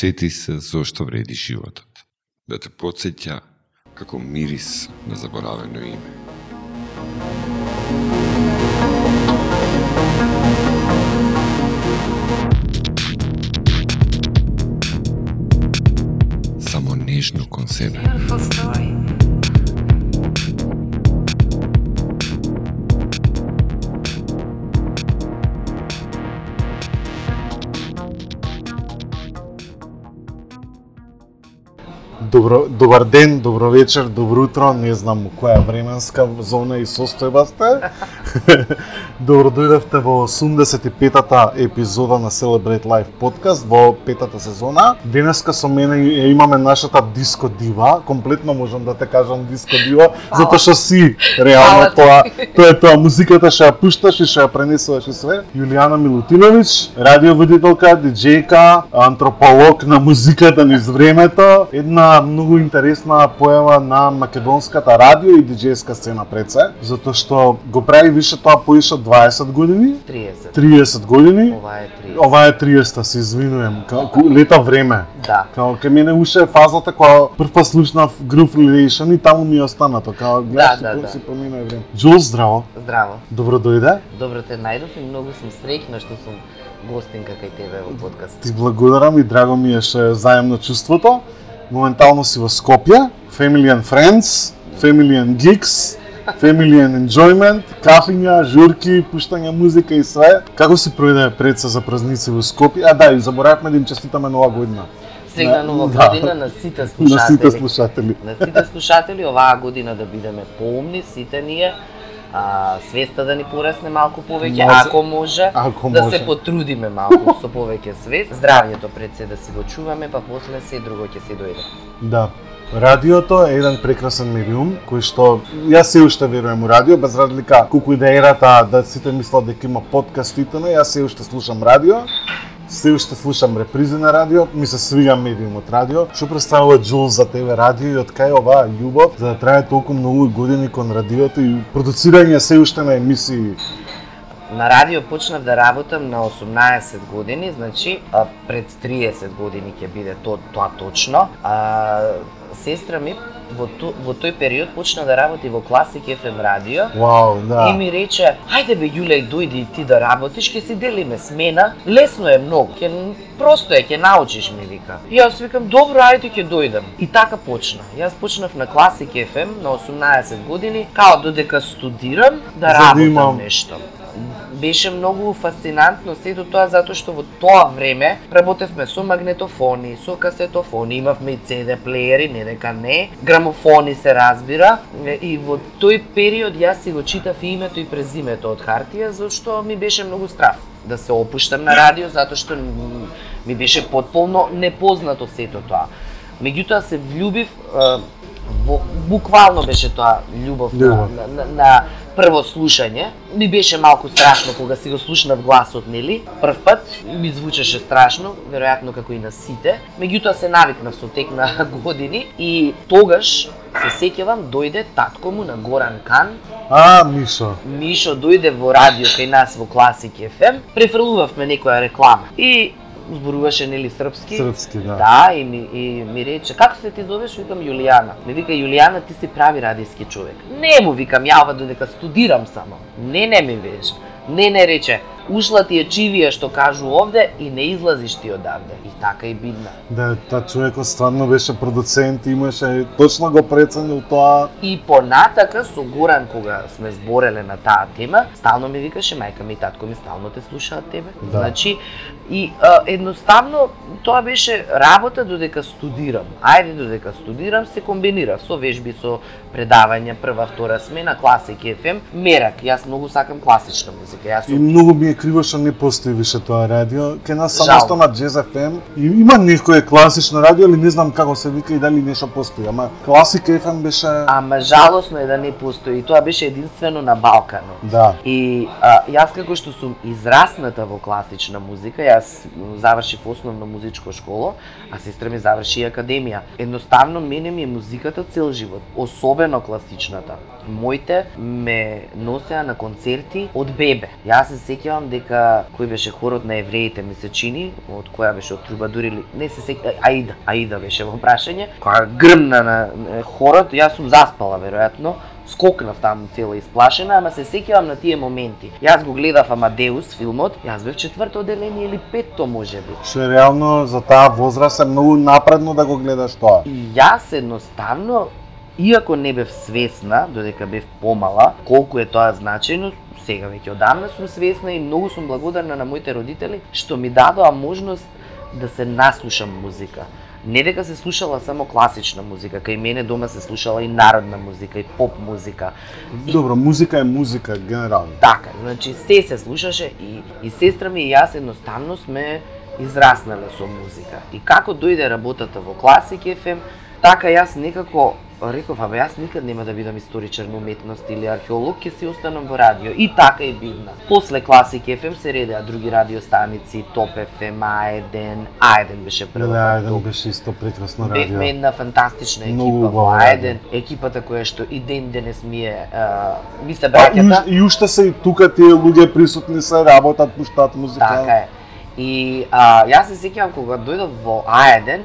подсети се зошто вреди животот. Да те подсеќа како мирис на заборавено име. Само нежно кон себе. Добро, добар ден, добро вечер, добро утро, не знам која временска зона и состојба сте. добро дојдовте во 85-та епизода на Celebrate Life подкаст во петата сезона. Денеска со мене ја имаме нашата диско дива, комплетно можам да те кажам диско дива, затоа што си реално Фала тоа, тоа е тоа. Музиката што ја пушташ и што ја пренесуваш и све. Јулијана Милутиновиќ, радиоводителка, диџејка, антрополог на музиката низ времето, една многу интересна појава на македонската радио и диџејска сцена пред се, затоа што го прави више тоа поише 20 години, 30. 30 години. Ова е 30. Ова е 30, се извинувам, као, лета време. Да. Као ке мене уште е фазата кога прв пат слушнав Groove Relation и таму ми е останато, као гледаш да, да, да. си помина време. Джул, здраво. Здраво. Добро дојде. Добро те најдов и многу сум среќна што сум гостинка кај тебе во подкаст. Ти благодарам и драго ми е што заемно чувството. Моментално си во Скопје, Family and Friends, Family and Geeks, Family and Enjoyment, кафиња, журки, пуштање музика и све. Како си пројде пред се за празници во Скопје? А да, и заборавме да им честитаме нова година. Среќна нова да. година на сите На слушатели. сите слушатели. На сите слушатели оваа година да бидеме поумни сите ние. А, свеста да ни порасне малку повеќе, Може. ако може, Ако да може. се потрудиме малку со повеќе свест. Здравјето пред се да си го чуваме, па после се друго ќе се дојде. Да. Радиото е еден прекрасен медиум кој што јас се уште верувам у радио без разлика колку и да ерата да сите мислат дека има подкаст и Јас се уште слушам радио. Се уште слушам репризи на радио, ми се свига медиумот радио. Што представува Джул за тебе радио и од кај оваа љубов за да трае толку многу години кон радиото и продуцирање се уште на емисии. На радио почнав да работам на 18 години, значи а, пред 30 години ќе биде то, тоа точно. А, сестра ми во, то, во тој период почна да работи во Класик FM радио. Вау, да. И ми рече, ајде бе Јулеј, дојди и ти да работиш, ќе си делиме смена. Лесно е многу, ќе просто е, ќе научиш ми вика. И јас викам, добро, ајде ќе дојдам. И така почна. Јас почнав на Класик FM на 18 години, као додека студирам да За да работам имам- нешто. Беше многу фасцинантно сето тоа затоа што во тоа време работевме со магнетофони, со касетофони, имавме и CD плеери, не дека не, грамофони се разбира, и во тој период јас си го читав и името и презимето од хартија, зашто ми беше многу страв да се опуштам на радио, затоа што ми беше потполно непознато сето тоа. Меѓутоа се влюбив во, буквално беше тоа љубов на, Љубов. на, на, на прво слушање. Ми беше малку страшно кога си го слушнав гласот, нели? Прв пат ми звучеше страшно, веројатно како и на сите. Меѓутоа се навикнав со тек на години и тогаш се сеќавам дојде татко му на Горан Кан. А, Мишо. Мишо дојде во радио кај нас во Класик FM, префрлувавме некоја реклама. И зборуваше нели српски. Српски, да. Да, и ми, и ми рече, како се ти зовеш? Викам Јулијана. Ми вика, Јулијана, ти си прави радиски човек. Не му викам, ја ова додека студирам само. Не, не ми веш. Не, не рече, ушла ти е чивија што кажу овде и не излазиш ти одавде. И така и бидна. Да, та човекот стварно беше продуцент, имаше точно го преценил тоа. И понатака со Горан кога сме збореле на таа тема, стално ми викаше мајка ми и татко ми стално те слушаат тебе. Да. Значи и а, едноставно тоа беше работа додека студирам. Ајде додека студирам се комбинирав со вежби, со предавања, прва, втора смена, класик FM, мерак. Јас многу сакам класична музика. Јас И многу ми е криво што не постои више тоа радио. Ке нас само Жал. што на Jazz FM. И има некое класично радио, али не знам како се вика и дали нешто постои. Ама Classic FM беше... Ама жалосно е да не постои. И Тоа беше единствено на Балканот. Да. И а, јас како што сум израсната во класична музика, јас завршив основна музичка школа, а сестра ми заврши и академија. Едноставно мене ми е музиката цел живот, особено класичната. Моите ме носеа на концерти од бебе. Јас се сеќавам дека кој беше хорот на евреите ми се чини, од која беше од Трубадур или не се сеќавам, Аида, Аида беше во прашање, која грмна на хорот, јас сум заспала веројатно, скокнав таму цела исплашена, ама се сеќавам на тие моменти. Јас го гледав Амадеус филмот, јас бев четврто одделение или петто можеби. Што е реално за таа возраст е многу напредно да го гледаш тоа. И јас едноставно Иако не бев свесна, додека бев помала, колку е тоа значајно, сега веќе одамна сум свесна и многу сум благодарна на моите родители што ми дадоа можност да се наслушам музика. Не дека се слушала само класична музика, кај мене дома се слушала и народна музика, и поп музика. Добро, музика е музика генерално. Така, значи се се слушаше и, и сестра ми и јас едноставно сме израснале со музика. И како дојде работата во Класик FM, така јас некако реков, абе јас никад нема да бидам историчар на уметност или археолог, ќе си останам во радио. И така и бивна. После Класик FM се редеа други радиостаници, Топ FM, А1, А1 беше прва. Да, па еден Топ. беше исто прекрасно Бевме радио. една фантастична екипа во убава А1, радио. екипата која што и ден денес ми е, а, ми се Па, и, браќата. и уште се и тука тие луѓе присутни се, работат, пуштаат музика. Така е. И а, јас се сеќавам кога дојдов во А1,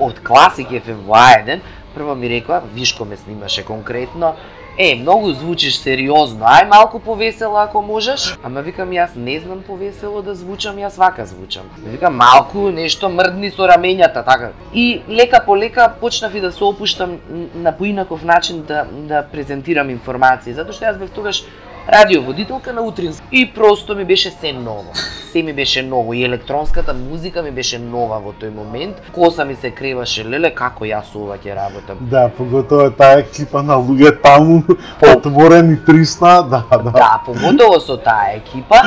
од Класик FM во А1, прво ми рекла, Вишко ме снимаше конкретно, Е, многу звучиш сериозно, ај малку повесело ако можеш. Ама викам јас не знам повесело да звучам, јас вака звучам. Викам малку нешто мрдни со рамењата, така. И лека по лека почнав и да се опуштам на поинаков начин да да презентирам информации, затоа што јас бев тогаш радиоводителка на утрински. И просто ми беше се ново. Се ми беше ново и електронската музика ми беше нова во тој момент. Коса ми се креваше, леле како јас ова ќе работам. Да, поготово таа екипа на луѓе таму, отворени 300, да, да. Да, поготово со таа екипа.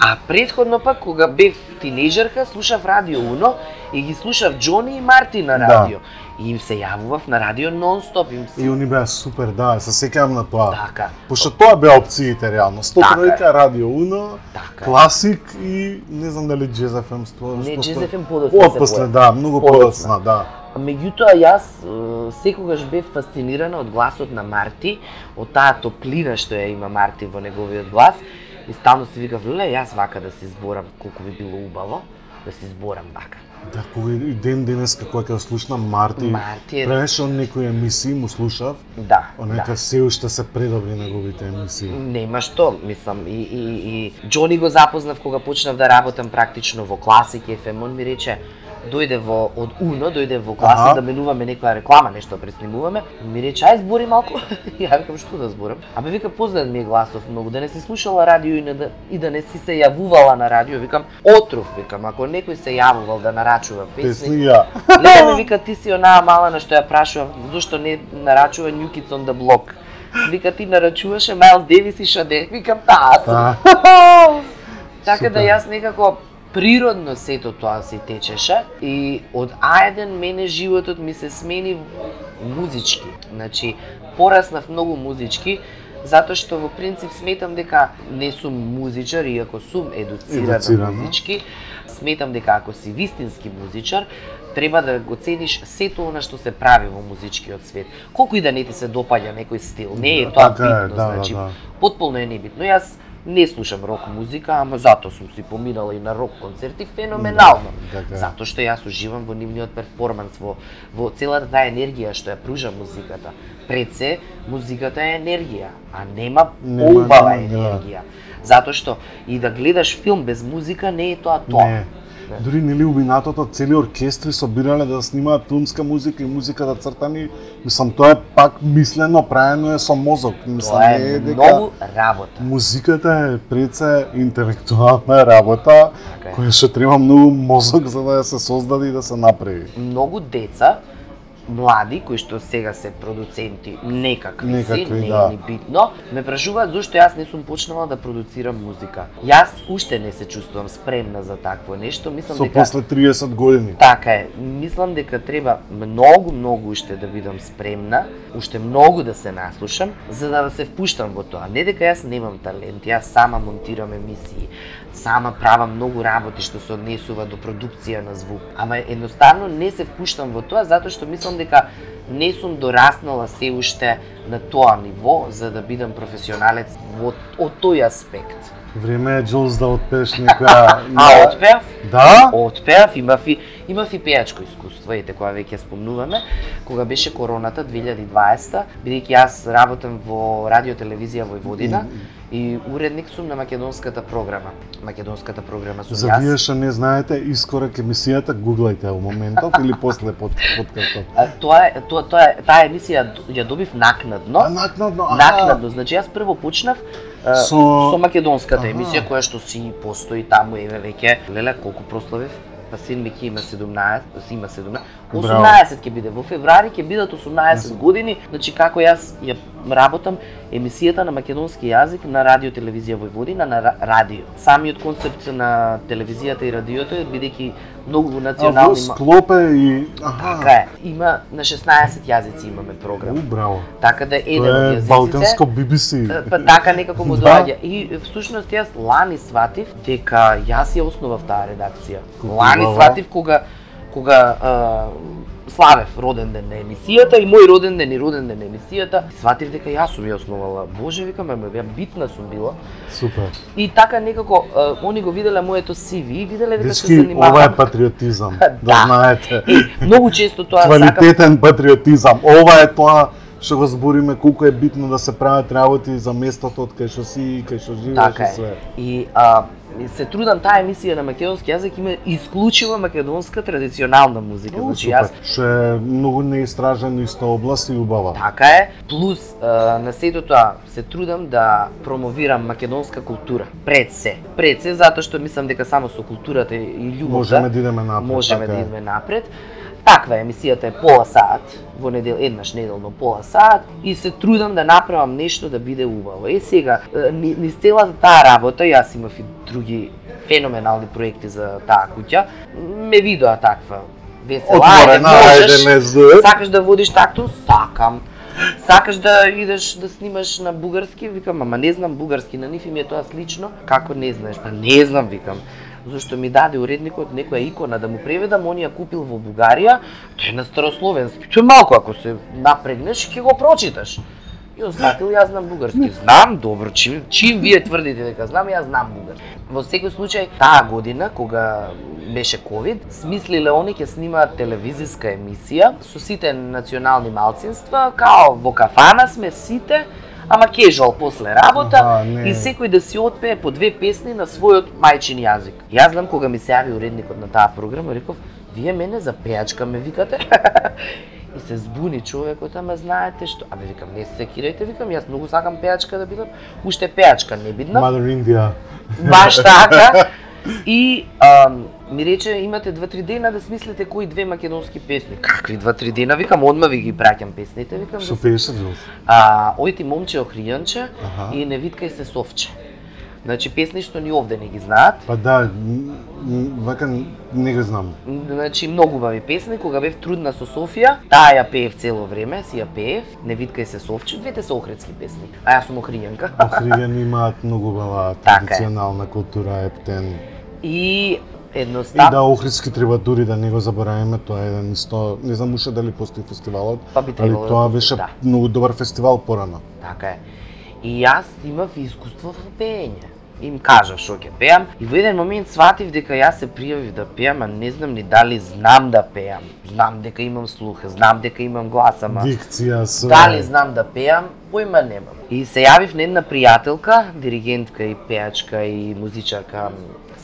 А предходно пак кога бев тинејџерка, слушав Радио Уно и ги слушав Џони и Марти на Да. радио. И им се јавував на радио нон-стоп, им се... И они беа супер, да, се сеќавам на тоа. Така, Пошто тоа беа опциите реално. 100 Така Радио Уно, така. Класик и не знам дали Jazz FM ство. Не, Jazz FM подоцна Отпосле, да, многу Подоцна. да. Меѓутоа јас секогаш бев фасцинирана од гласот на Марти, од таа топлина што ја има Марти во неговиот глас. И стално си викав, леле, јас вака да се зборам колку би било убаво, да се зборам вака. Да, и ден денес како ќе слушнам Марти, Марти е, пренеше он некои емисии му слушав, да, онека да. се уште се предобри неговите емисии. Нема што, мислам, и, и, и Џони го запознав кога почнав да работам практично во Класик FM, он ми рече, дојде во од Уно, дојде во класа Аха. да менуваме некоја реклама, нешто преснимуваме. Ми рече, ај збори малку. ја викам што да зборам. Абе вика познат ми е гласов многу, да не си слушала радио и, не да, и да не си се јавувала на радио, викам отров, викам, ако некој се јавувал да нарачува песни. Леле ми вика ти си онаа мала на што ја прашував зошто не нарачува New Kids on the Block. Вика ти нарачуваше Майлз Девис и Шаде. Викам таа сум. Така да јас некако природно сето тоа си течеше и од А1 мене животот ми се смени музички. Значи, пораснав многу музички, затоа што во принцип сметам дека не сум музичар, иако сум едуцирана Едуцирана. музички, сметам дека ако си вистински музичар, треба да го цениш сето она што се прави во музичкиот свет. Колку и да не ти се допаѓа некој стил, не е тоа Така е, битно, да, значи да, да. потполно е небитно. Јас не слушам рок музика, ама затоа сум си поминала и на рок концерти феноменално. Да, така е. Затоа што јас уживам во нивниот перформанс, во, во целата таа енергија што ја пружа музиката. Пред се, музиката е енергија, а нема Нема, поубава нема, да. енергија. Затоа што и да гледаш филм без музика не е тоа тоа. Не. Дури нели убинатото цели оркестри собирале да снимаат филмска музика и музика да цртани, мислам тоа е пак мислено, правено е со мозок. Мислам Тоа е е дека многу работа. музиката е пред се интелектуална работа Така која што треба многу мозок за да се создаде и да се направи. многу деца млади кои што сега се продуценти некакви, Некакви, си, не да. е ни битно, ме прашуваат зошто јас не сум почнала да продуцирам музика. Јас уште не се чувствувам спремна за такво нешто, мислам Со дека после 30 години. Така е. Мислам дека треба многу, многу уште да бидам спремна, уште многу да се наслушам, за да се впуштам во тоа. Не дека јас немам талент, јас сама монтирам емисии, сама правам многу работи што се однесува до продукција на звук. Ама едноставно не се впуштам во тоа затоа што мислам дека не сум дораснала се уште на тоа ниво за да бидам професионалец во од тој аспект. Време е Джулс да отпееш некоја... А отпеав? Да? Отпеав, имав и имав и пејачко искуство, ете кога веќе спомнуваме, кога беше короната 2020, бидејќи јас работам во радио телевизија Војводина и уредник сум на македонската програма. Македонската програма сум За јас. вие што не знаете, искорак емисијата, гуглајте во моментот или после под, подкастот. А, тоа е тоа тоа таа емисија ја добив накнадно. А накнадно, аха. Накнадно, значи јас прво почнав а, Со- со македонската емисија која што си постои таму еве веќе леле колку прославив па син ми ќе има 17, си има 17, 18 ќе биде. Во февруари ќе бидат 18 години, значи како јас ја работам емисијата на македонски јазик на радио телевизија Војводина на ра- радио. Самиот концепт на телевизијата и радиото е бидејќи многу А во национални ма- склопе и... Аха. Така е. Има на 16 јазици имаме У, програм. браво. Така да еден од јазиците Балканско BBC. Па така некако му Да. доаѓа. И всушност јас лани сватив дека јас ја основав таа редакција. Лани сватив кога кога а, славев роден ден на емисијата и мој роден ден и роден ден на емисијата, сватив дека јас сум ја основала. Боже, викам, ама ја битна сум била. Супер. И така некако они го виделе моето CV и виделе дека се Дечки, занимавам. ова е патриотизам, да Да. знаете. Е, многу често тоа сакам Квалитетен патриотизам. Ова е тоа што го збориме колку е битно да се прават работи за местото од кај што си и кај што живееш Така и све. И а, и се трудам таа емисија на македонски јазик има исклучиво македонска традиционална музика. О, значи јас. Што е многу неистражено исто област и убава. така е, плюс а, на сето тоа се трудам да промовирам македонска култура пред се. Пред се затоа што мислам дека само со културата и љубовта Можеме да идеме напред. можеме така да идеме напред. Таква е, емисијата е пола саат, во недел еднаш неделно пола саат и се трудам да направам нешто да биде убаво. Е сега, низ целата таа работа, јас имав и други феноменални проекти за таа куќа, ме видоа таква весела, ајде, можеш, сакаш да водиш такту, сакам. Сакаш да идеш да снимаш на бугарски, викам, ама не знам бугарски, на нив им е тоа слично. Како не знаеш? Па не знам, викам. Зашто ми даде уредникот некоја икона да му преведам, он ја купил во Бугарија, тој е на старословенски. Тој е малку ако се напрегнеш, ќе го прочиташ. И он сватил, јас знам бугарски. Знам, добро, чим, чим вие тврдите дека знам, јас знам бугарски. Во секој случај, таа година, кога беше ковид, смислиле они ќе снимаат телевизиска емисија со сите национални малцинства, као во кафана сме сите, ама кежуал после работа Аха, не. и секој да си отпее по две песни на својот мајчин јазик. Јас знам кога ми се јави уредникот на таа програма, реков, вие мене за пејачка ме викате? И се збуни човекот, ама знаете што? Абе викам, не се секирајте, викам, јас многу сакам пејачка да бидам, уште пејачка не биднав. Mother India. Баш така. И ам, ми рече, имате два-три дена да смислите кои две македонски песни. Какви два-три дена? Викам, одма ви ги праќам песните. Викам, Што да пееше а, Ој ти момче охријанче Аха. и не виткај се совче. Значи песни што ни овде не ги знаат. Па да, вака не го знам. Значи многу убави песни, кога бев трудна со Софија, таа ја пеев цело време, си ја пеев, не виткај се совче, двете се охридски песни. А јас сум охријанка. Охријани имаат многу убава Така традиционална култура, ептен. И И едноставно да, Охридски треба дури да не го забораваме, тоа е еден исто, не знам уште дали постои фестивалот, Па би али да тоа беше да. многу добар фестивал порано. Така е. И јас имав искуство во пеење. Им кажав што ќе пеам и во еден момент сватив дека јас се пријавив да пеам, а не знам ни дали знам да пеам. Знам дека имам слух, знам дека имам глас, ама Дикција, дали знам да пеам, појма немам. И се јавив на една пријателка, диригентка и пеачка и музичарка,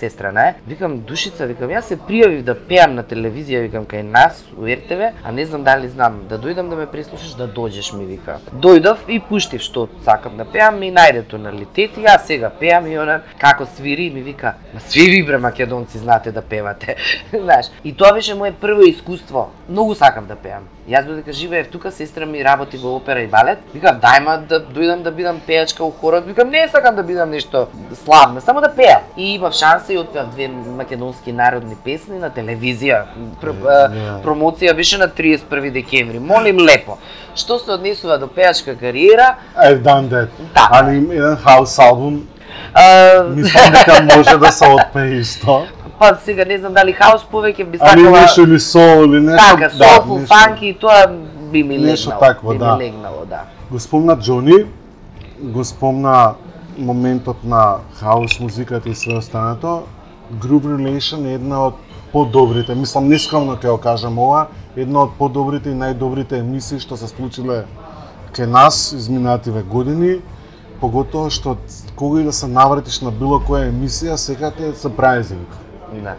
сестра на е. Викам, Душица, викам, јас се пријавив да пеам на телевизија, викам, кај нас, у РТВ, а не знам дали знам, да дојдам да ме преслушаш, да дојдеш ми, вика. Дојдов и пуштив што сакам да пеам и најде тоналитет и јас сега пеам и она како свири ми вика, ма сви ви бре македонци знаете да певате. Знаеш, и тоа беше мое прво искуство. Многу сакам да пеам. Јас додека живеев тука, сестра ми работи во опера и балет. Викам, дајма да дојдам да бидам пеачка у хорот. Викам, не сакам да бидам нешто славно, само да пеам. И имав шанса и отпеав две македонски народни песни на телевизија. Пр, Да. промоција беше на 31 декември. Молим лепо. Што се однесува до пеачка кариера, I've done that. Да. Али еден хаус албум, А, Мислам дека може да се отпее исто. па сега не знам дали хаус повеќе би Ами сакала нешто или сол или нешто. така, софу, нешто. фанки, тоа би ми Нешто легнало. такво, би да. ми легнало, да. Го спомна Џони, го спомна моментот на хаус музиката и све останато. Groove Relation е една од подобрите, мислам нескромно ќе го кажам ова, една од подобрите и најдобрите емисии што се случиле кај нас изминативе години, поготоа што кога и да се навратиш на било која емисија, секако е surprising. да.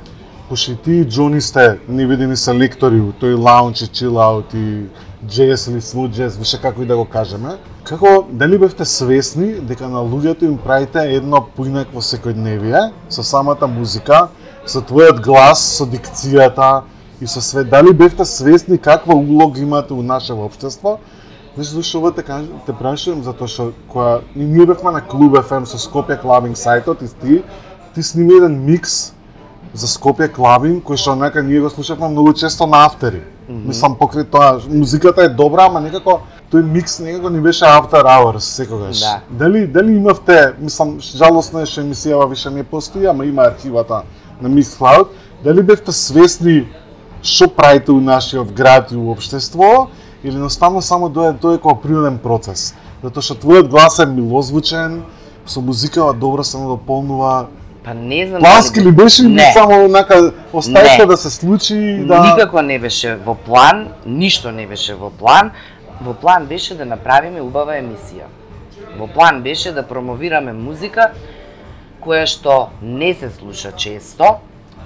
Пошто и ти и Джони сте невидени се лектори у тој лаунч и чилаут и джес или smooth джес, више како и да го кажеме. Како, дали бевте свесни дека на луѓето им правите едно поинакво секојдневие со самата музика, со твојот глас, со дикцијата и со све. Дали бевте свесни каква улога имате у нашето општество? Знаеш зашто ова те кажам, те прашувам затоа што која и ние бевме на Клуб FM со Скопје Клабинг сајтот и ти ти сними еден микс за Скопје Клабинг, кој што онака ние го слушавме многу често на автери. Мислам покрај тоа, музиката е добра, ама некако тој микс некако ни беше after hours секогаш. Да. Дали дали имавте, мислам жалосно е што емисијава више не постои, ама има архивата на Mixcloud, дали бевте свесни што правите у нашиот град и у општество или едноставно само дое тоа е како природен процес? Затоа што твојот глас е милозвучен, со музикава добро се надополнува, Па не знам Плански ли беше или само онака оставите Не. да се случи да Никако не беше во план, ништо не беше во план. Во план беше да направиме убава емисија. Во план беше да промовираме музика која што не се слуша често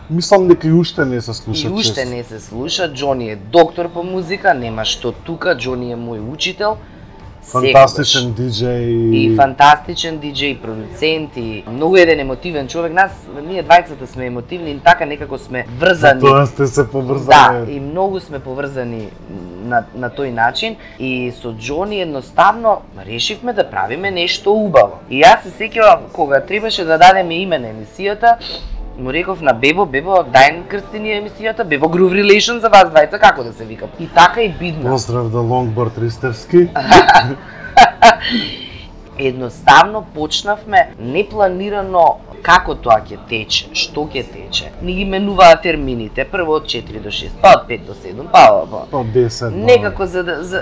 мислам дека и уште не се слуша и уште често. не се слуша. Џони е доктор по музика, нема што тука, Џони е мој учител. Фантастичен диџеј и фантастичен диџеј, продуцент и многу еден емотивен човек. Нас ние двајцата сме емотивни и така некако сме врзани. Тоа сте се Да, поврзани. и многу сме поврзани на, на тој начин и со Џони едноставно решивме да правиме нешто убаво. И јас се сеќавам кога требаше да дадеме име на емисијата, му реков на Бебо, Бебо, дај крсти ни емисијата, Бебо Groove Relation за вас двајца, како да се вика. И така и бидна. Поздрав да лонгборд Ристевски. Едноставно почнавме непланирано како тоа ќе тече, што ќе тече. Ни ги менуваа термините, прво од 4 до 6, па од 5 до 7, па, па Од 10. до- Некако за, да- за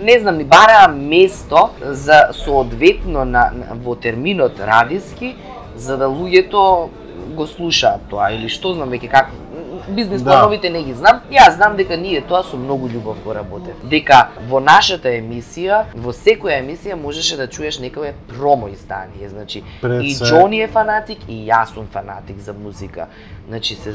не знам ни бараа место за соодветно на, на во терминот радиски за да луѓето го слушаат тоа или што знам веќе как бизнес Да. плановите не ги знам. Јас знам дека ние тоа со многу љубов го работев. Дека во нашата емисија, во секоја емисија можеше да чуеш некое промо издание, значи Пред и се- Џони е фанатик и јас сум фанатик за музика. Значи се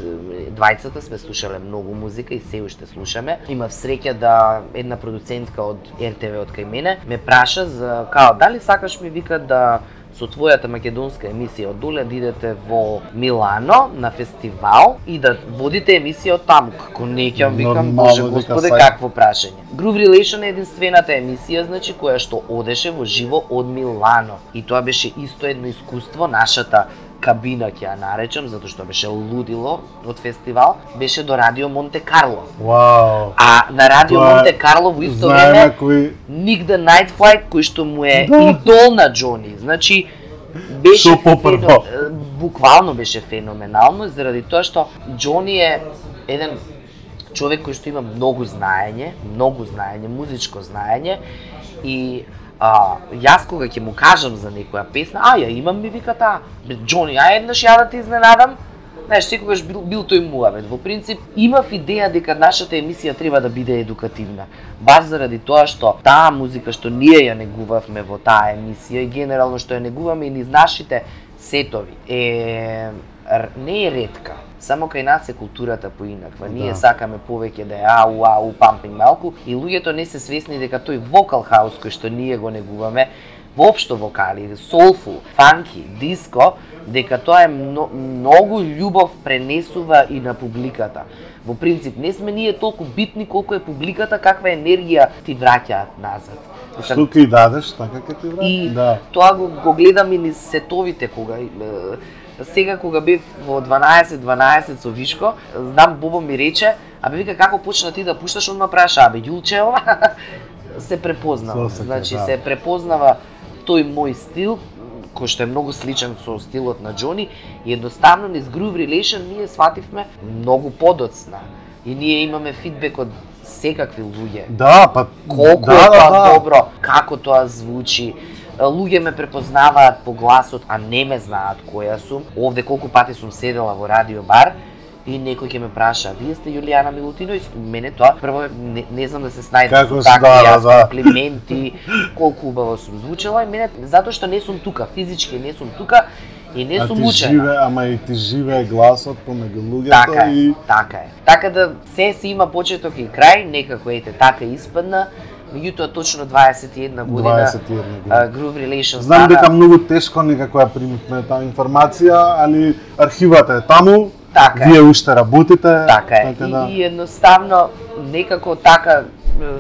двајцата сме слушале многу музика и се уште слушаме. Имав среќа да една продуцентка од РТВ од кај мене ме праша за као дали сакаш ми вика да со твојата македонска емисија од доле да идете во Милано на фестивал и да водите емисија од таму. Како не ќе викам, боже господе, какво прашање. Groove Relation е единствената емисија, значи, која што одеше во живо од Милано. И тоа беше исто едно искуство, нашата кабина ќе ја наречам, затоа што беше лудило од фестивал, беше до Радио Монте Карло. Вау. А на Радио Тоа е- Монте Карло во исто време кои Ник the Night Flight, кој што му е Да. идол на Џони. Значи, беше Што попрво? фено- е, буквално беше феноменално, заради тоа што Џони е еден човек кој што има многу знаење, многу знаење, музичко знаење и а, јас кога ќе му кажам за некоја песна, а ја имам ми вика таа, Джони, а еднаш ја да те изненадам, Знаеш, секогаш бил, бил тој муавет. Во принцип, имав идеја дека нашата емисија треба да биде едукативна. Баш заради тоа што таа музика што ние ја негувавме во таа емисија и генерално што ја негуваме и низ нашите сетови е не е ретка. Само кај нас е културата поинаква. Ние Да. сакаме повеќе да е ау ау пампинг малку и луѓето не се свесни дека тој вокал хаус кој што ние го негуваме воопшто вокали, соулфул, фанки, диско, дека тоа е мно, многу љубов пренесува и на публиката. Во принцип, не сме ние толку битни колку е публиката, каква енергија ти враќаат назад. Што ќе и дадеш, така ќе ти врати? и Да. тоа го, го гледам и низ сетовите кога сега кога бев во 12 12 со Вишко, знам Бобо ми рече, абе вика како почна ти да пушташ, он ме праша, абе Јулче ова се препознава. Сосека, значи да. се препознава тој мој стил кој што е многу сличен со стилот на Џони и едноставно низ Groove Relation ние свативме многу подоцна. И ние имаме фидбек од секакви луѓе. Да, па Колку да, е тоа да, да. добро, како тоа звучи. Луѓе ме препознаваат по гласот, а не ме знаат која сум. Овде колку пати сум седела во радио бар и некој ќе ме праша, вие сте Јулијана Милутиновиќ? Мене тоа прво не, не знам да се снајдам Како со такви да, да. комплименти, колку убаво сум звучела и мене затоа што не сум тука, физички не сум тука и не А сум ти учена. живе, ама и ти живее гласот помеѓу луѓето Така е, и така е. Така да се си има почеток и крај, некако ете така испадна. Меѓутоа точно 21 година 21 а, година. Groove Relation Знам стана дека многу тешко некако ја примивме таа информација, али архивата е таму, Така е. вие уште работите, Така е. така И, да. и едноставно некако така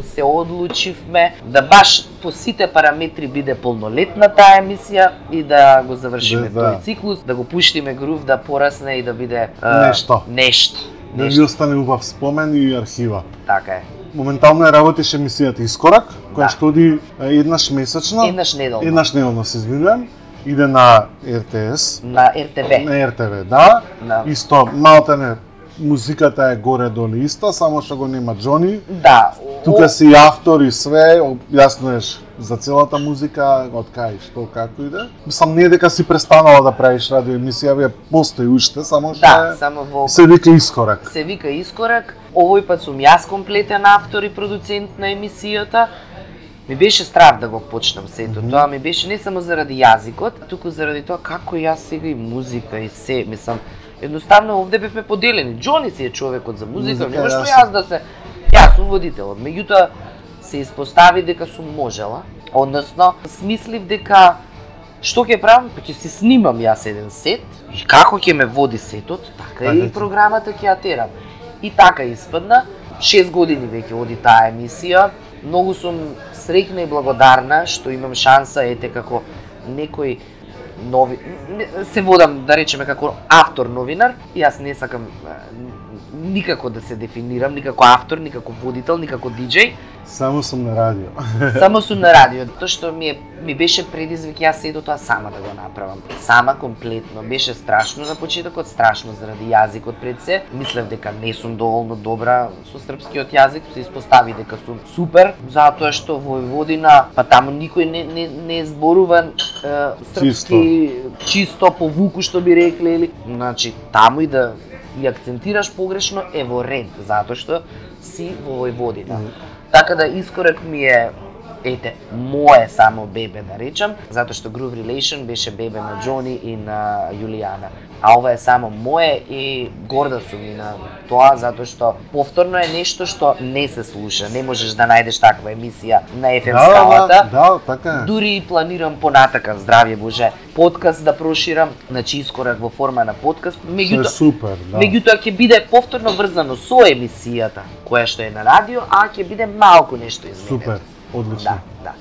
се одлучивме да баш по сите параметри биде полнолетна таа емисија и да го завршиме Да, да. тој циклус, да го пуштиме грув да порасне и да биде е, Нешто. Да ви остане убав спомен и архива. Така е. Моментално ја работиш емисијата Искорак, која Да. што оди еднаш месечно, Еднаш неделно. еднаш неделно се извинувам, иде на РТС, На РТВ. на РТВ, да. Да. Исто, малтене музиката е горе долу иста, само што го нема Џони. Да. Тука си автор и све, објаснуваш за целата музика, од кај, што, како иде. Мислам, не е дека си престанала да правиш радио емисија, вие постои уште, само што Да, само во се вика искорак. се вика Искорак. Овој пат сум јас комплетен автор и продуцент на емисијата. Ми беше страв да го почнам сето Мгм. тоа, ми беше не само заради јазикот, туку заради тоа како јас сега и музика и се, мислам, едноставно овде бевме поделени. Џони си е човекот за музика, Музика, нема што јас јас да се јас сум водителот. Меѓутоа се испостави дека сум можела, односно смислив дека што ќе правам, па ќе си снимам јас еден сет и како ќе ме води сетот, така Така и ќе. програмата ќе ја терам. И така испадна. 6 години веќе оди таа емисија. Многу сум среќна и благодарна што имам шанса ете како некој нови се водам да речеме како автор новинар. Јас не сакам никако да се дефинирам, никако автор, никако водител, никако диџеј. Само сум на радио. Само сум на радио, тоа што ми е ми беше предизвик јас се до тоа сама да го направам. Сама комплетно. Беше страшно на почетокот, страшно заради јазикот пред се. Мислев дека не сум доволно добра со српскиот јазик, се испостави дека сум супер, затоа што во Војводина, па таму никој не не не зборува е, српски чисто. по вуку што би рекле или значи таму и да и акцентираш погрешно е во ред, затоа што си во Војводина. Така да искорек ми е ете, мое само бебе да речам, затоа што Groove Relation беше бебе на Џони и на Јулијана. А ова е само мое и горда сум и на тоа затоа што повторно е нешто што не се слуша. Не можеш да најдеш таква емисија на FM Да, да, скалата. да, така е. Дури и планирам понатака, здравје Боже, подкаст да проширам, значи искорак во форма на подкаст. Меѓутоа, супер, да. Меѓутоа ќе биде повторно врзано со емисијата, која што е на радио, а ќе биде малку нешто изменето. Супер, одлично. Да, да.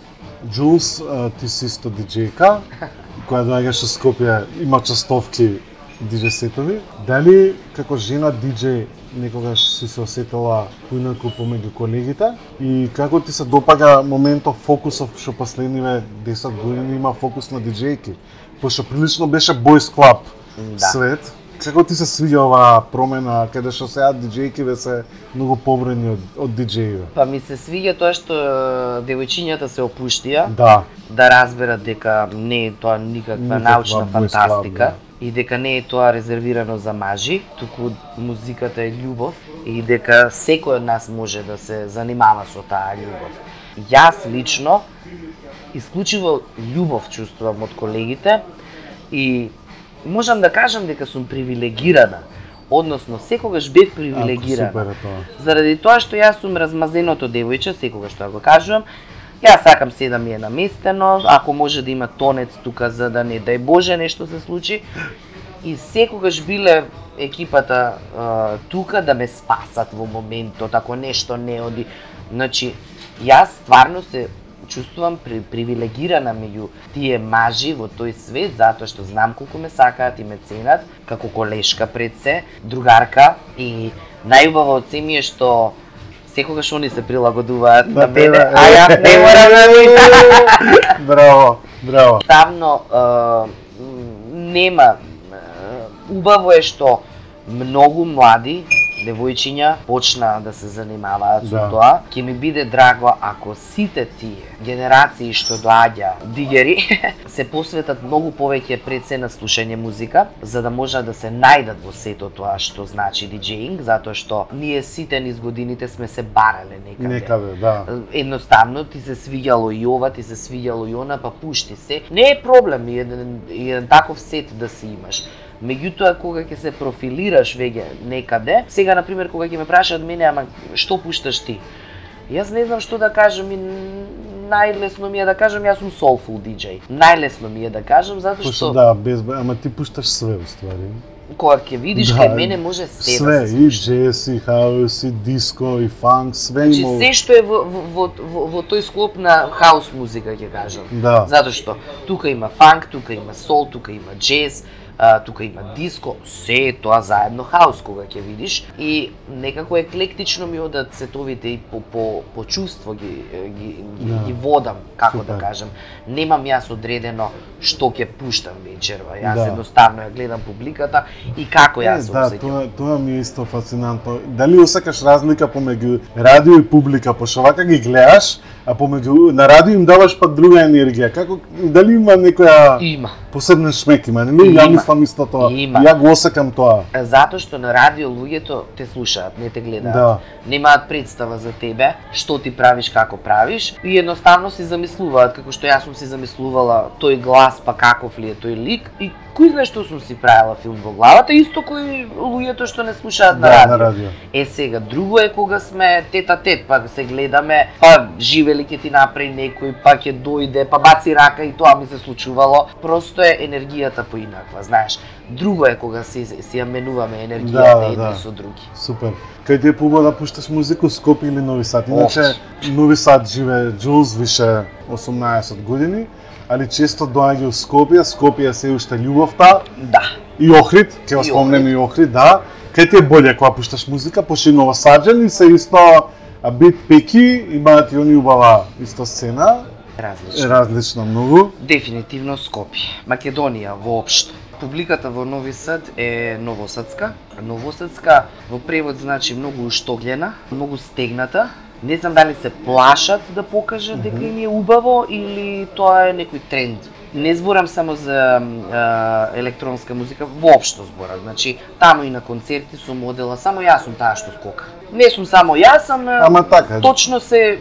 Джулс, ти си исто диджејка, која доаѓаш од Скопје, има частовки диджеј сетови. Дали како жена диджеј некогаш си се осетила поинаку помеѓу колегите и како ти се допаѓа моментов фокусов што последниве 10 години има фокус на диджејки? Пошто прилично беше boys club Да. свет. Како ти се свиѓа оваа промена каде што сега диджејкиве се многу побрени од, од диджејиве? Па ми се свиѓа тоа што девојчињата се опуштија Да, да разберат дека не е тоа никаква, Никаква научна фантастика club, и дека не е тоа резервирано за мажи, туку музиката е љубов и дека секој од нас може да се занимава со таа љубов. Јас лично исклучиво љубов чувствувам од колегите и можам да кажам дека сум привилегирана, односно секогаш бев ако привилегирана. супер е тоа. Заради тоа што јас сум размазеното девојче, секогаш тоа го кажувам, Јас сакам се да ми е наместено, ако може да има тонец тука за да не дај Боже нешто се случи. И секогаш биле екипата а, тука да ме спасат во моментот ако нешто не оди. Значи, јас стварно се чувствувам при, привилегирана меѓу тие мажи во тој свет затоа што знам колку ме сакаат и ме ценат како колешка пред се, другарка и најубаво од се ми е што секогаш они се прилагодуваат на мене, а јас не морам да ми Браво. Браво. Тамно е, нема убаво е што многу млади девојчиња почнаа да се занимаваат со Да. тоа. Ќе ми биде драго ако сите тие генерации што доаѓа дигери се посветат многу повеќе пред се на слушање музика, за да можат да се најдат во сето тоа што значи диџеинг, затоа што ние сите низ годините сме се барале некаде. Некаде, да. едноставно ти се свиѓало и ова, ти се свиѓало и она, па пушти се. Не е проблем еден, еден таков сет да си имаш. Меѓутоа, кога ќе се профилираш веќе некаде, сега, на пример, кога ќе ме прашаат мене, ама што пушташ ти? Јас не знам што да кажам и најлесно ми е да кажам јас сум soulful DJ. Најлесно ми е да кажам затоа што да, без ама ти пушташ све уствари. кога ќе видиш Да, кај мене може се Све, да се и джез, и хаус, и диско, и фанк, све Значи има. се што е во, во, во, во, во тој склоп на хаус музика ќе кажам. Да. Затоа што тука има фанк, тука има сол, тука има джез, а, тука има диско, се е тоа заедно хаус кога ќе видиш и некако еклектично ми одат сетовите и по по по чувство ги ги, ги, Да. ги водам, како Супер. да кажам. Немам јас одредено што ќе пуштам вечерва. Јас Да. едноставно ја гледам публиката и како јас се да, осеќам. тоа, тоа ми е исто фасцинантно. Дали осекаш разлика помеѓу радио и публика, пошто вака ги гледаш, а помеѓу на радио им даваш пак друга енергија. Како дали има некоја Има. посебен шмек има, нели? Има. Ја мислам исто тоа. Има. Ја го осекам тоа. Затоа што на радио луѓето те слушаат, не те гледаат. Да. Немаат представа за тебе, што ти правиш, како правиш и едноставно си замислуваат како што јас сум си замислувала тој глас, па каков ли е тој лик и кој знае што сум си правила филм во главата, исто кои луѓето што не слушаат на Да, радио. на радио. Е сега, друго е кога сме тета тет, па се гледаме, па живели ќе ти направи некој, па ќе дојде, па баци рака и тоа ми се случувало. Просто е енергијата поинаква, знаеш. Друго е кога си, си ја менуваме енергијата Да, да, едни да. со други. Супер. Кај ти е побо да пушташ музику Скопје или Нови Сад? Иначе. Нови Сад живее Джулс више 18 години, али често доаѓа у Скопје, Скопје се уште љубовта Да. и Охрид, ќе И спомнеме и Охрид, да. Кај ти е боле кога пушташ музика, пошто и новосаđани се исто а бит пеки, имаат и они убава исто сцена, Различно. различно многу. Дефинитивно Скопје. Македонија воопшто. Публиката во Нови Сад е новосадска. Новосадска во превод значи многу уштоглена, многу стегната. Не знам дали се плашат да покажат дека им е убаво или тоа е некој тренд. Не зборам само за а, електронска музика, воопшто зборам. Значи, таму и на концерти сум одела, само јас сум таа што скока. Не сум само јас, ама, Ама така, точно се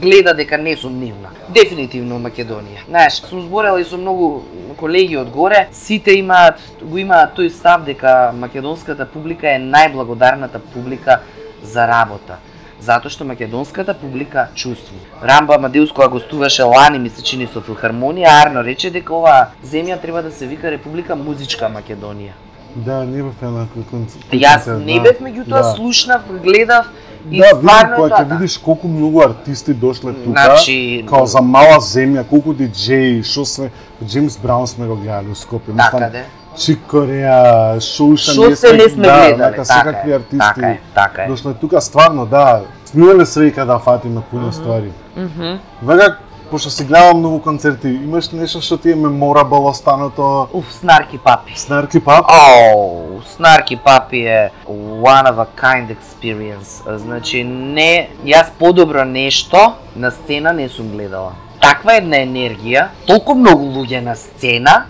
гледа дека не сум нивна. Дефинитивно Македонија. Знаеш, сум зборела и со многу колеги од горе, сите имаат го имаат тој став дека македонската публика е најблагодарната публика за работа. Затоа што македонската публика чувствува. Рамбо Амадеус кога гостуваше лани, ми се чини со филхармонија, Арно рече дека оваа земја треба да се вика Република Музичка Македонија. Да, не бев на некој концерт. Јас не бев, меѓутоа да. слушнав, гледав и да, види, кога ќе видиш колку многу артисти дошле тука, Значи, као за мала земја, колку диџеи, што све, Джеймс Браун сме го гледали у Скопје, Такаде. Чик Кореа, Шоуша, Што се не сме да, гледале, така секакви е, артисти. така е, така е. Дошле тука стварно, да, смилеле среќа да фатиме пуно ствари. Мгм. Вега, пошто си гледам многу концерти, имаш нешто што ти е меморабл останато Уф, Снарки Папи. Снарки пап? Оу, Снарки Папи е one of a kind experience. Значи, не, јас подобро нешто на сцена не сум гледала. Таква една енергија, толку многу луѓе на сцена,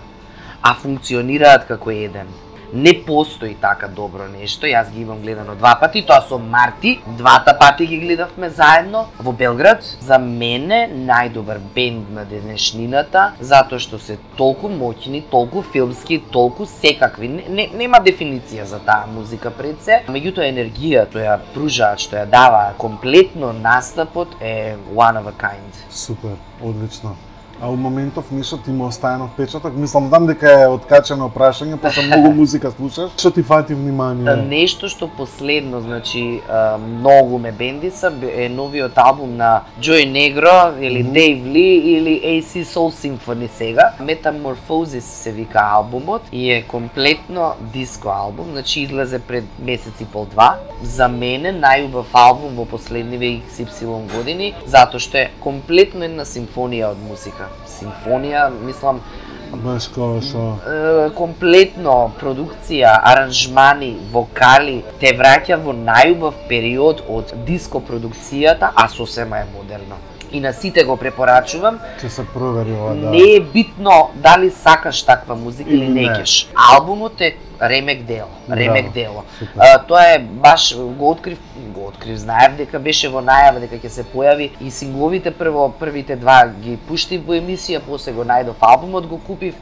а функционираат како еден. Не постои така добро нешто, јас ги имам гледано два пати, тоа со Марти, двата пати ги гледавме заедно во Белград. За мене најдобар бенд на денешнината, затоа што се толку моќни, толку филмски, толку секакви. Не, не, нема дефиниција за таа музика пред се, меѓутоа енергија што ја пружаат, што ја дава комплетно настапот е one of a kind. Супер, одлично. А у моментов нешто ти му оставено впечаток? Мислам, дам дека е откачено прашање, пошто многу музика слушаш. Што ти фати внимание? Нешто што последно, значи, многу ме бендиса, бе- е новиот албум на Joy Negro или Мгм. Dave Lee или AC Soul Symphony сега. Metamorphosis се вика албумот и е комплетно диско албум, значи излезе пред месец и пол два. За мене најубав албум во последниве XY години, затоа што е комплетно една симфонија од музика. Симфонија, мислам, Баш као е, комплетно продукција, аранжмани, вокали, те враќа во најубав период од диско продукцијата, а сосема е модерно. И на сите го препорачувам, ќе се провери ова да. не е битно дали сакаш таква музика или не кеш. Албумот е ремек дело, ремек дело. А, тоа е баш го открив, го открив, знаев дека беше во најава дека ќе се појави и сингловите прво првите два ги пуштив во емисија, после го најдов албумот го купив.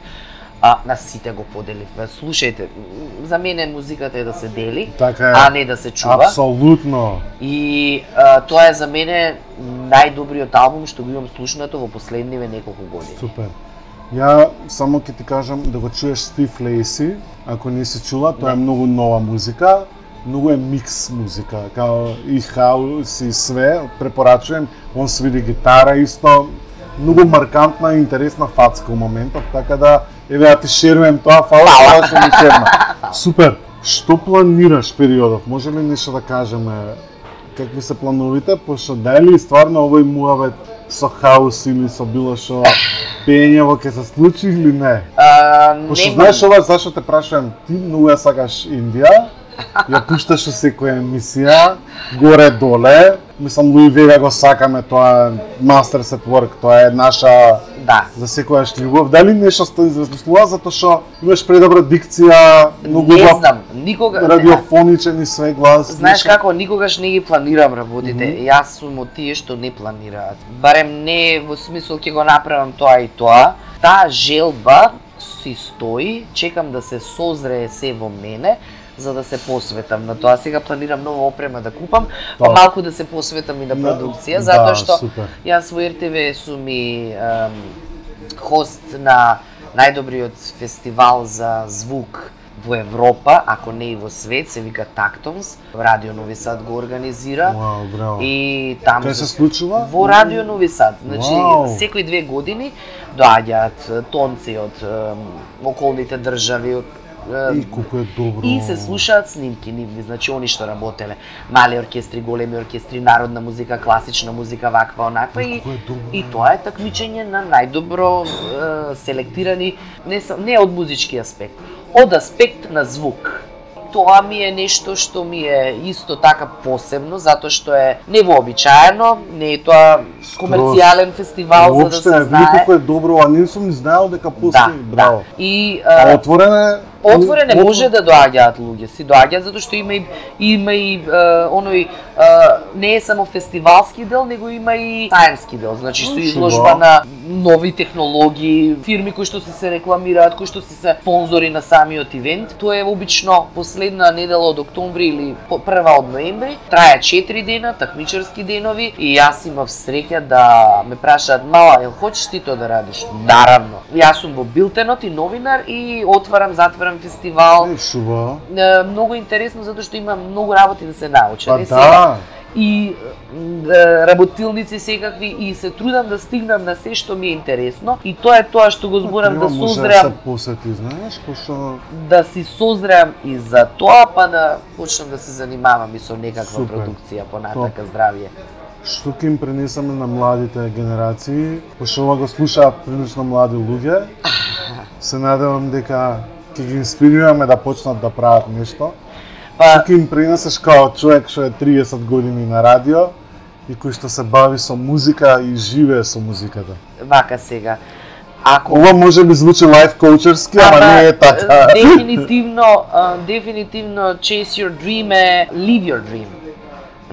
А, на сите го поделив. Слушајте, за мене музиката е да се дели, Така е. а не да се чува. Апсолутно. И а, тоа е за мене најдобриот албум што го имам слушнато во последниве неколку години. Супер. Ја само ќе ти кажам да го чуеш Стив Лейси, ако не си чула, тоа е Не. многу нова музика, многу е микс музика, као и хаус и све, препорачувам, он свири гитара исто, многу маркантна и интересна фацка у моментов, така да еве ја ти шерувам тоа, фала фала што ми шерна. Супер. Што планираш периодов? Може ли нешто да кажеме? Какви се плановите? Пошто дали стварно овој муавет со хаус или со било што пеењево ќе се случи или не? А, Пошто знаеш ова зашто те прашувам, ти многу ја сакаш Индија, ја пушташ во секоја емисија, горе доле, мислам Луи Вега го сакаме, тоа е Masters at Work, тоа е наша Да. за секојаш љубов. Дали нешто сте измислува затоа што имаш предобра дикција, многу не знам, никога радиофоничен и све глас. Знаеш нешто? како, никогаш не ги планирам работите. Јас сум од тие што не планираат. Барем не во смисол ќе го направам тоа и тоа. Таа желба си стои, чекам да се созрее се во мене, за да се посветам на тоа. Сега планирам нова опрема да купам, па малку да се посветам и на На- продукција, да, затоа што супер. Јас во РТВ сум и ем, хост на најдобриот фестивал за звук во Европа, ако не и во свет, се вика Тактонс. Радио Нови Сад го организира. Вау, браво. И таму Кај се случува? Во Радио Нови Сад. Значи, Вау. секои две години доаѓаат тонци од околните држави, од И колку е добро. И се слушаат снимки нивни, значи они што работеле. Мали оркестри, големи оркестри, народна музика, класична музика, ваква, онаква и Колку е добро. и тоа е такмичење на најдобро е, селектирани не не од музички аспект, од аспект на звук. Тоа ми е нешто што ми е исто така посебно, затоа што е невообичаено, не е тоа комерцијален фестивал за да се знае. колку е добро, а не сум знаел дека Да, постои. Браво. да. И А е, отворен е Отворен е, Отвор- може да доаѓаат луѓе, си доаѓаат затоа што има и има и е, оној е, не е само фестивалски дел, него има и саенски дел, значи со изложба ба? на нови технологии, фирми кои што си се рекламираат, кои што си се спонзори на самиот ивент. Тоа е обично последна недела од октомври или прва од ноември. Трае 4 дена, такмичарски денови и јас имав среќа да ме прашаат мала, јел хочеш ти тоа да радиш? Наравно. Јас сум во Билтенот и новинар и отварам, затварам фестивал. Шува. Многу интересно затоа што има многу работи да се научи. Па да. И е, работилници секакви и се трудам да стигнам на се што ми е интересно и тоа е тоа што го зборам да созреам, се посети, знаеш, пошто да си созреам и за тоа па да почнам да се занимавам и со некаква Супер. продукција понатака здравје. што ќе им пренесеме на младите генерации, пошто ова го слушаат прилично млади луѓе. Се надевам дека ќе ги инспирираме да почнат да прават нешто. Па ќе им пренесеш као човек што е 30 години на радио и кој што се бави со музика и живее со музиката. вака сега. Ако Ова може би звучи лайф коучерски, ама не е така. Дефинитивно, дефинитивно chase your dream е live your dream.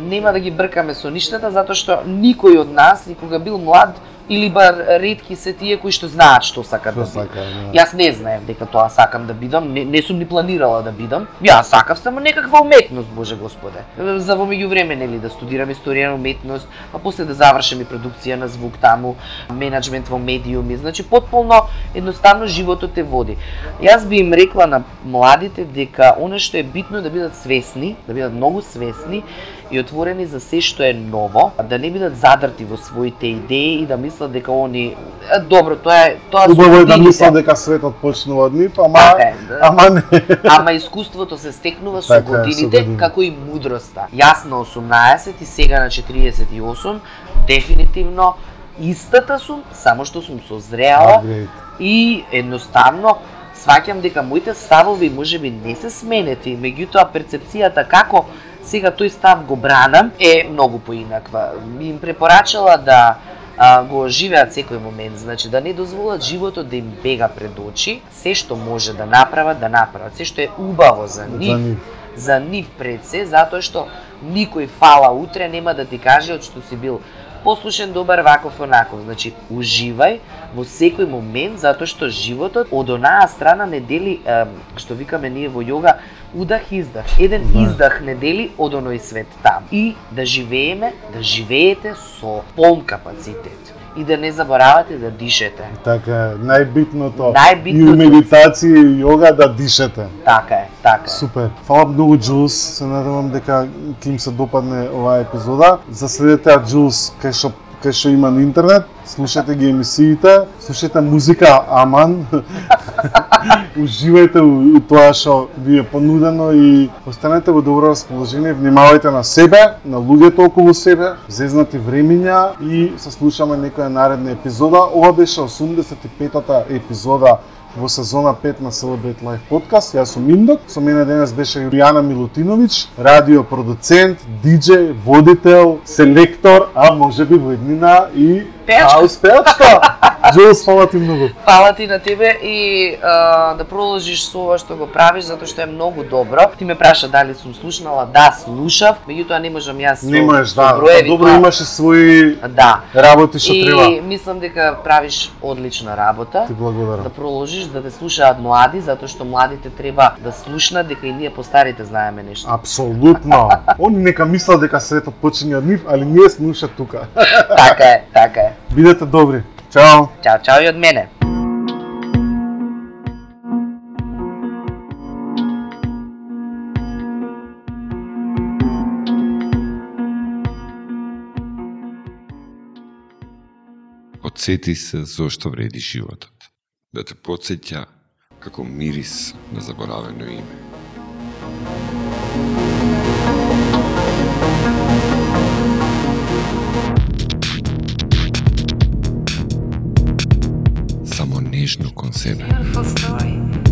Нема да ги бркаме со ништата затоа што никој од нас никога бил млад или бар ретки се тие кои што знаат што сакат да Што бидат. сака, да. Јас не знаев дека тоа сакам да бидам, не, не сум ни планирала да бидам. Јас сакав само некаква уметност, Боже Господе. За во меѓувреме нели да студирам историја на уметност, а после да завршам и продукција на звук таму, менеджмент во медиуми, значи потполно едноставно животот те води. Јас би им рекла на младите дека она што е битно е да бидат свесни, да бидат многу свесни и отворени за се што е ново, да не бидат задрти во своите идеи и да мислат дека они е, добро, тоа е тоа се Убаво е да мислам дека светот почнува од нив, ама Така е, да. ама не. Ама искуството се стекнува со Така е, со годините, години. како и мудроста. Јас на 18 и сега на 48, дефинитивно Истата сум, само што сум созреала Upgrade. и едноставно сваќам дека моите ставови можеби не се сменети, меѓутоа перцепцијата како сега тој став го бранам е многу поинаква. Ми им препорачала да а, го живеат секој момент, значи да не дозволат животот да им бега пред очи, се што може да направат, да направат, се што е убаво за нив, За нив. за нив пред се, затоа што никој фала утре нема да ти каже од што си бил послушен, добар, ваков, онаков. Значи, уживај во секој момент, затоа што животот од онаа страна не дели, е, што викаме ние во јога, удах издах. Еден Да. издах не дели од оној свет там. И да живееме, да живеете со полн капацитет. И да не заборавате да дишете. Така е, најбитното. Најбитното. И медитација и јога да дишете. Така е, така е. Супер. Фала многу Джулс, се надевам дека ќе им се допадне оваа епизода. Заследете ја Джулс кај што кај што има на интернет, слушате ги емисиите, слушате музика Аман. Уживајте у, у тоа што ви е понудено и останете во добро расположение, внимавајте на себе, на луѓето околу себе, зезнати времиња и се слушаме некоја наредна епизода. Ова беше 85-та епизода во сезона 5 на Celebrate Life Podcast. Јас сум Индок, со мене денес беше Јуријана Милутиновиќ, радио продуцент, диџеј, водител, селектор, а може би во еднина и Пеачка. хаус пеачка. Джулс, фала ти многу. Фала ти на тебе и а, да продолжиш со ова што го правиш затоа што е многу добро. Ти ме праша дали сум слушнала, да, слушав, меѓутоа не можам јас со, Не можеш, со да, броеви добро тоа. имаше своји Да. работи што и треба. мислам дека правиш одлична работа. Ти благодарам. Да продолжиш да те слушаат млади, затоа што младите треба да слушнат дека и ние постарите знаеме нешто. Апсолутно. Они нека мислат дека светот почине од нив, али ние слушат тука. така е, така е. Бидете добри. Чао. Чао, чао и од мене. Одсети се зошто вреди животот. Да те подсеќа како мирис на заборавено име. Кон себе. Beautiful story.